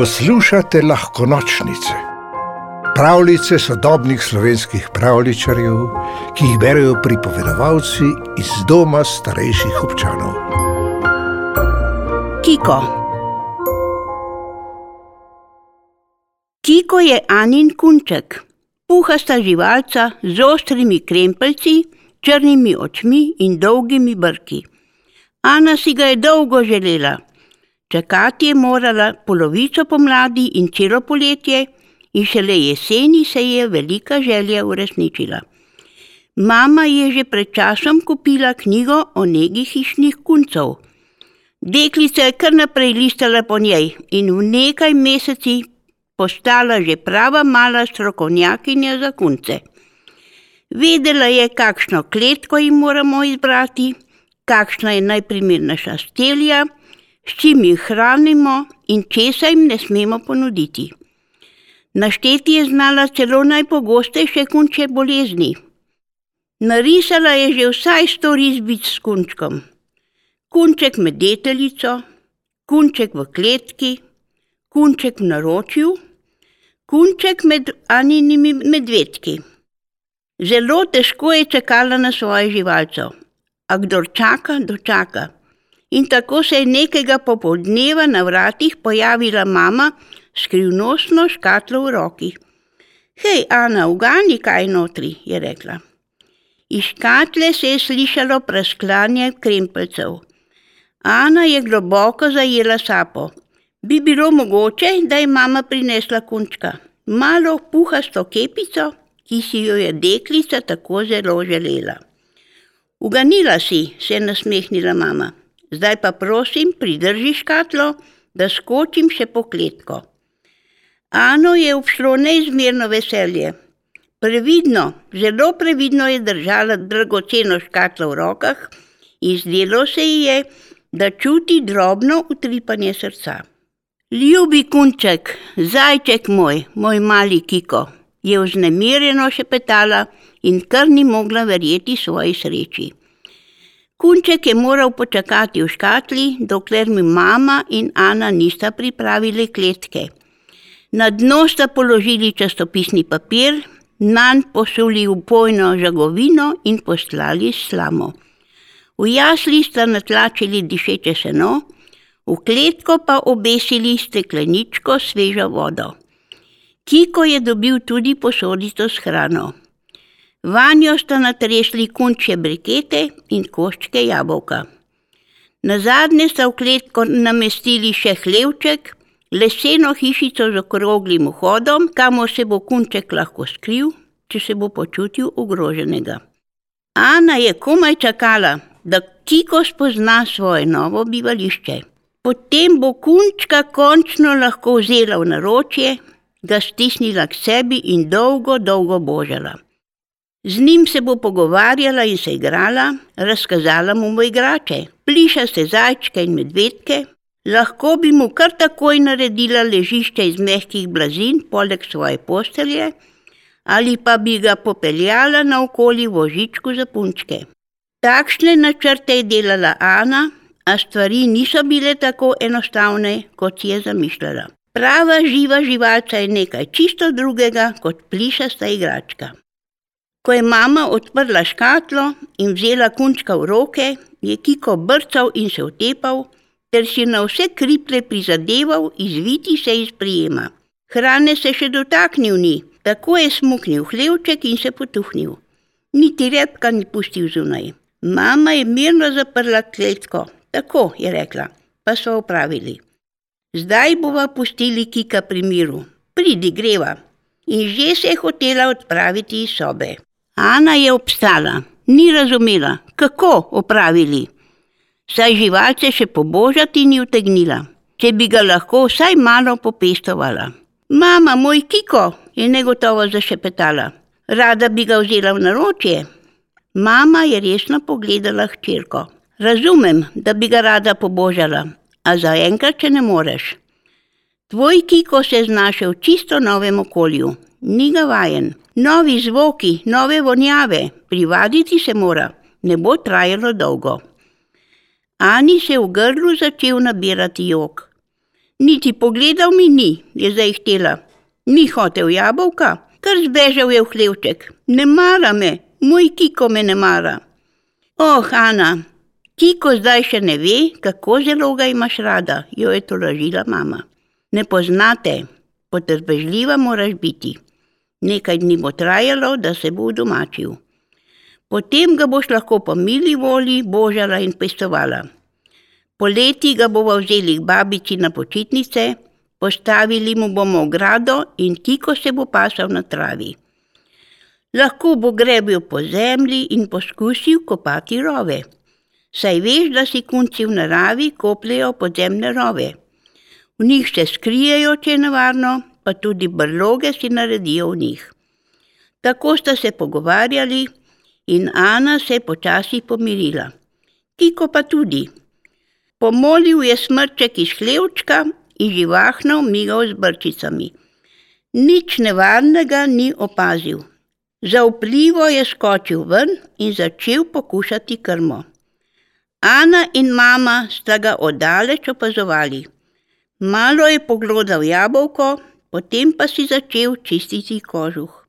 Poslušate lahko nočnice, pravljice sodobnih slovenskih pravličarjev, ki jih berijo pripovedovalci iz doma starejših občanov. Kiko. Kiko je Anin kunček, puhasta živalca z ostrimi krempelci, črnimi očmi in dolgimi brki. Ana si ga je dolgo želela. Čakati je morala polovico pomladi in celo poletje, in šele jeseni se je velika želja uresničila. Mama je že pred časom kupila knjigo o negi hišnih kuncev. Deklica je kar naprej listala po njej in v nekaj mesecih postala že prava mala strokovnjakinja za kunce. Vedela je, kakšno kletko jim moramo izbrati, kakšna je najprimernejša stelja, s čim jih hranimo in česa jim ne smemo ponuditi. Našteti je znala celo najpogostejše kunče bolezni. Narisala je že vsaj sto risbic s kunčkom. Kunček med deteljico, kunček v kletki, kunček v naročju, kunček med aninimi medvedki. Zelo težko je čakala na svoje živalce, a kdo čaka, dočaka. In tako se je nekega popoldneva na vratih pojavila mama s skrivnostno škatlo v roki. Hej, Ana, ugani kaj notri, je rekla. Iz škatle se je slišalo prasklanje krempelcev. Ana je globoko zajela sapo. Bi bilo mogoče, da je mama prinesla kunčka, malo puhasto kepico, ki si jo je deklica tako zelo želela. Uganila si, se je nasmehnila mama. Zdaj pa prosim, pridrži škatlo, da skočim še po kletko. Ano je obšlo neizmerno veselje. Previdno, zelo previdno je držala dragoceno škatlo v rokah in zdelo se ji je, da čuti drobno utripanje srca. Ljubi kunček, zajček moj, moj mali Kiko, je vznemirjeno šepetala in kar ni mogla verjeti svoji sreči. Kunček je moral počakati v škatli, dokler mi mama in Ana nista pripravili kletke. Na dno sta položili časopisni papir, nanj posuli upojno žagovino in poslali slamo. V jasli sta natlačili dišeče seno, v kletko pa obesili stekleničko svežo vodo. Kiko je dobil tudi posodico s hrano. Vanjo sta natresli kunče brikete in koščke jabolka. Na zadnje sta v kletko namestili še hlevček, leseno hišico z okroglim vhodom, kamor se bo kunček lahko skril, če se bo počutil ogroženega. Ana je komaj čakala, da Kiko spozna svoje novo bivališče. Potem bo kunčka končno lahko vzela v naročje, ga stisnila k sebi in dolgo, dolgo božala. Z njim se bo pogovarjala in se igrala, razkazala mu bo igrače, plišaste zajčke in medvedke, lahko bi mu kar takoj naredila ležišče iz mehkih blazin poleg svoje postelje, ali pa bi ga popeljala naokoli vožičku za punčke. Takšne načrte je delala Ana, a stvari niso bile tako enostavne, kot si je zamišljala. Prava živa živalca je nekaj čisto drugega kot plišasta igračka. Ko je mama odprla škatlo in vzela kunčka v roke, je Kiko brcal in se utepal, ter si na vse kriple prizadeval izviti se iz prijema. Hrane se še dotaknil ni, tako je smuknil hlevček in se potuhnil. Niti repka ni pustil zunaj. Mama je mirno zaprla kletko, tako je rekla, pa so opravili. Zdaj bova pustili Kika pri miru, pridi greva. In že se je hotela odpraviti iz sobe. Ana je obstala, ni razumela, kako opravili. Saj živalce še pobožati ni utegnila, če bi ga lahko vsaj malo popestovala. Mama, moj Kiko, je negotovo zašepetala, rada bi ga vzela v naročje. Mama je resno pogledala hčerko. Razumem, da bi ga rada pobožala, a zaenkrat, če ne moreš. Tvoj Kiko se je znašel v čisto novem okolju, ni ga vajen. Novi zvoki, nove vonjave, privaditi se mora, ne bo trajalo dolgo. Ani se v grlu začel nabirati jok. Niti pogledal mi ni, je zdaj htela. Ni hotel jabolka, kar zbežal je v hlevček. Ne mara me, moj Kiko me ne mara. Oh, Ana, Kiko zdaj še ne ve, kako zelo ga imaš rada, jo je tolažila mama. Ne poznate, potrpežljiva moraš biti. Nekaj dni bo trajalo, da se bo domačil. Potem ga boš lahko po mili volji božala in pestovala. Poleti ga bomo vzeli k babici na počitnice, postavili mu bomo ogrado in Kiko se bo pasal na travi. Lahko bo grebil po zemlji in poskusil kopati rove. Saj veš, da si kunci v naravi kopljajo podzemne rove. V njih se skrijejo, če je nevarno, pa tudi brloge si naredijo v njih. Tako sta se pogovarjali in Ana se je počasi pomirila. Kiko pa tudi. Pomolil je smrček iz hlevčka in živahno migal z brčicami. Nič nevarnega ni opazil. Zaupljivo je skočil ven in začel pokušati krmo. Ana in mama sta ga oddaleč opazovali. Malo je poglodal jabolko, potem pa si začel čistiti kožuh.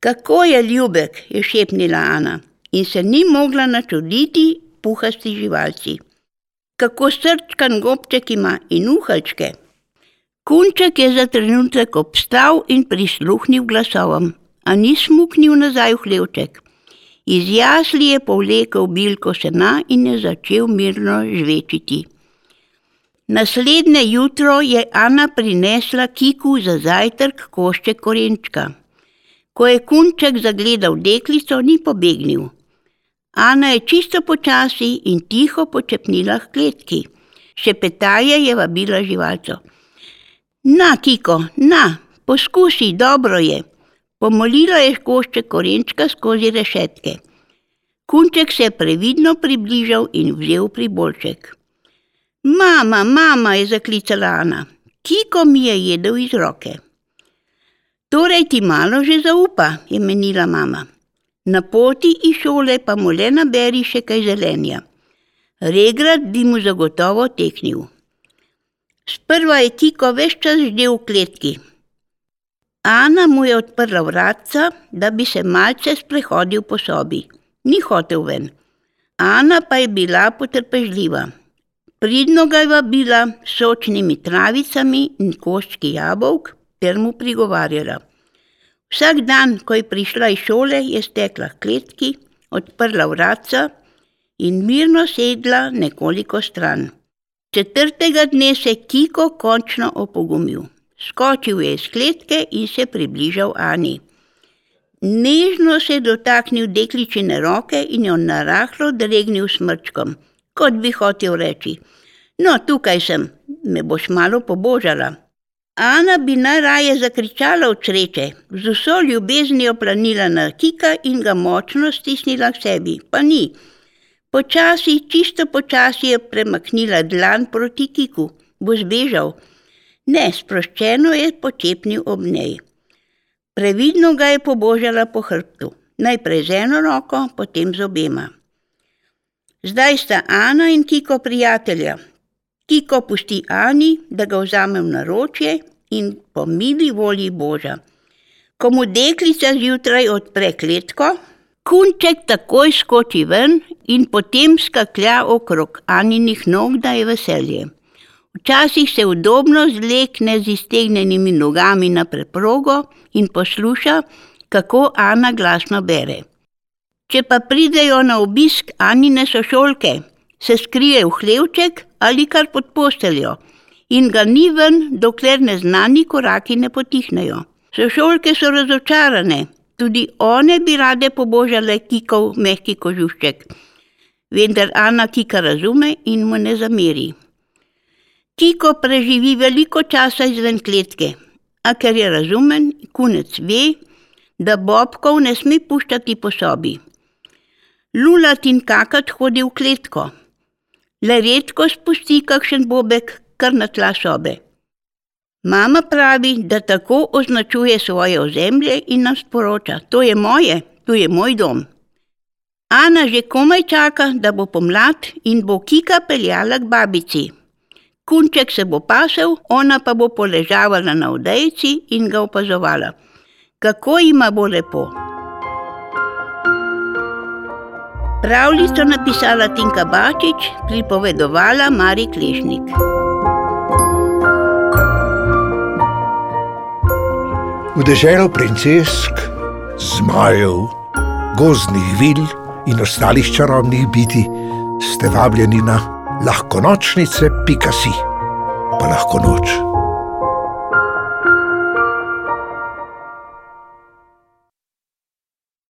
Kako je ljubek, je šepnila Ana in se ni mogla načuditi puhasti živalci. Kako srčkan gobček ima in uhalčke. Kunček je za trenutek obstal in prisluhnil glasovom, a ni smuknil nazaj v hlevček. Iz jasli je povlekel bilko sena in je začel mirno žvečiti. Naslednje jutro je Ana prinesla Kiku za zajtrk košček korenčka. Ko je kunček zagledal deklico, ni pobegnil. Ana je čisto počasi in tiho počepnila v kletki. Še petaje je vabila živalco. Na, Kiko, na, poskusi, dobro je. Pomolila je košček korenčka skozi rešetke. Kunček se je previdno približal in vzel pribolček. Mama, mama, je zaklicala Ana. Kiko mi je jedel iz roke. Torej ti malo že zaupa, je menila mama. Na poti iz šole pa mu le naberi še kaj zelenja. Regrat bi mu zagotovo teknil. Sprva je Kiko več čas ždel v kletki. Ana mu je odprla vratca, da bi se malce sprehodil po sobi. Ni hotel ven. Ana pa je bila potrpežljiva. Pridno ga je vabila s sočnimi travicami in koščki jabolk ter mu prigovarjala. Vsak dan, ko je prišla iz šole, je stekla k kletki, odprla vratca in mirno sedla nekoliko stran. Četrtega dne se je Kiko končno opogumil. Skočil je iz kletke in se približal Ani. Nežno se je dotaknil dekličine roke in jo narahlo dregnil smrčkom, kot bi hotel reči: No, tukaj sem, me boš malo pobožala. Ana bi najraje zakričala od sreče, z vso ljubeznijo planila na Kika in ga močno stisnila k sebi, pa ni. Počasi, čisto počasi je premaknila dlan proti Kiku, bo zbežal. Ne, sproščeno je počepnil ob njej. Previdno ga je pobožala po hrbtu, najprej z eno roko, potem z obema. Zdaj sta Ana in Kiko prijatelja, Kiko pusti Ani, da ga vzame v naročje in po mili volji Boža. Ko mu deklica zjutraj odpre kletko, kunček takoj skoči ven in potem skaklja okrog Aninih nog, da je veselje. Včasih se udobno zlekne z iztegnjenimi nogami na preprogo in posluša, kako Ana glasno bere. Če pa pridejo na obisk Anine sošolke, se skrije v hlevček ali kar pod posteljo in ga ni ven, dokler neznani koraki ne potihnejo. Sošolke so razočarane, tudi one bi rade pobožale kikov mehki kožušček, vendar Ana kika razume in mu ne zameri. Kiko preživi veliko časa izven kletke, a ker je razumen, kunec ve, da bobkov ne sme puščati po sobi. Lulat in kakat hodi v kletko, le redko spusti kakšen bobek kar na tla sobe. Mama pravi, da tako označuje svoje ozemlje in nam sporoča: To je moje, to je moj dom. Ana že komaj čaka, da bo pomlad in bo Kika peljala k babici. Kunček se bo pasel, ona pa bo poležavala na odejci in ga opazovala. Kako ima bo lepo. Pravljico napisala Tinka Bačič, pripovedovala Mari Klešnik. V deželo princesk, zmajev, gozdnih vil in ostalih čarobnih biti ste vabljeni na lahko nočnice, pika si, pa lahko noč.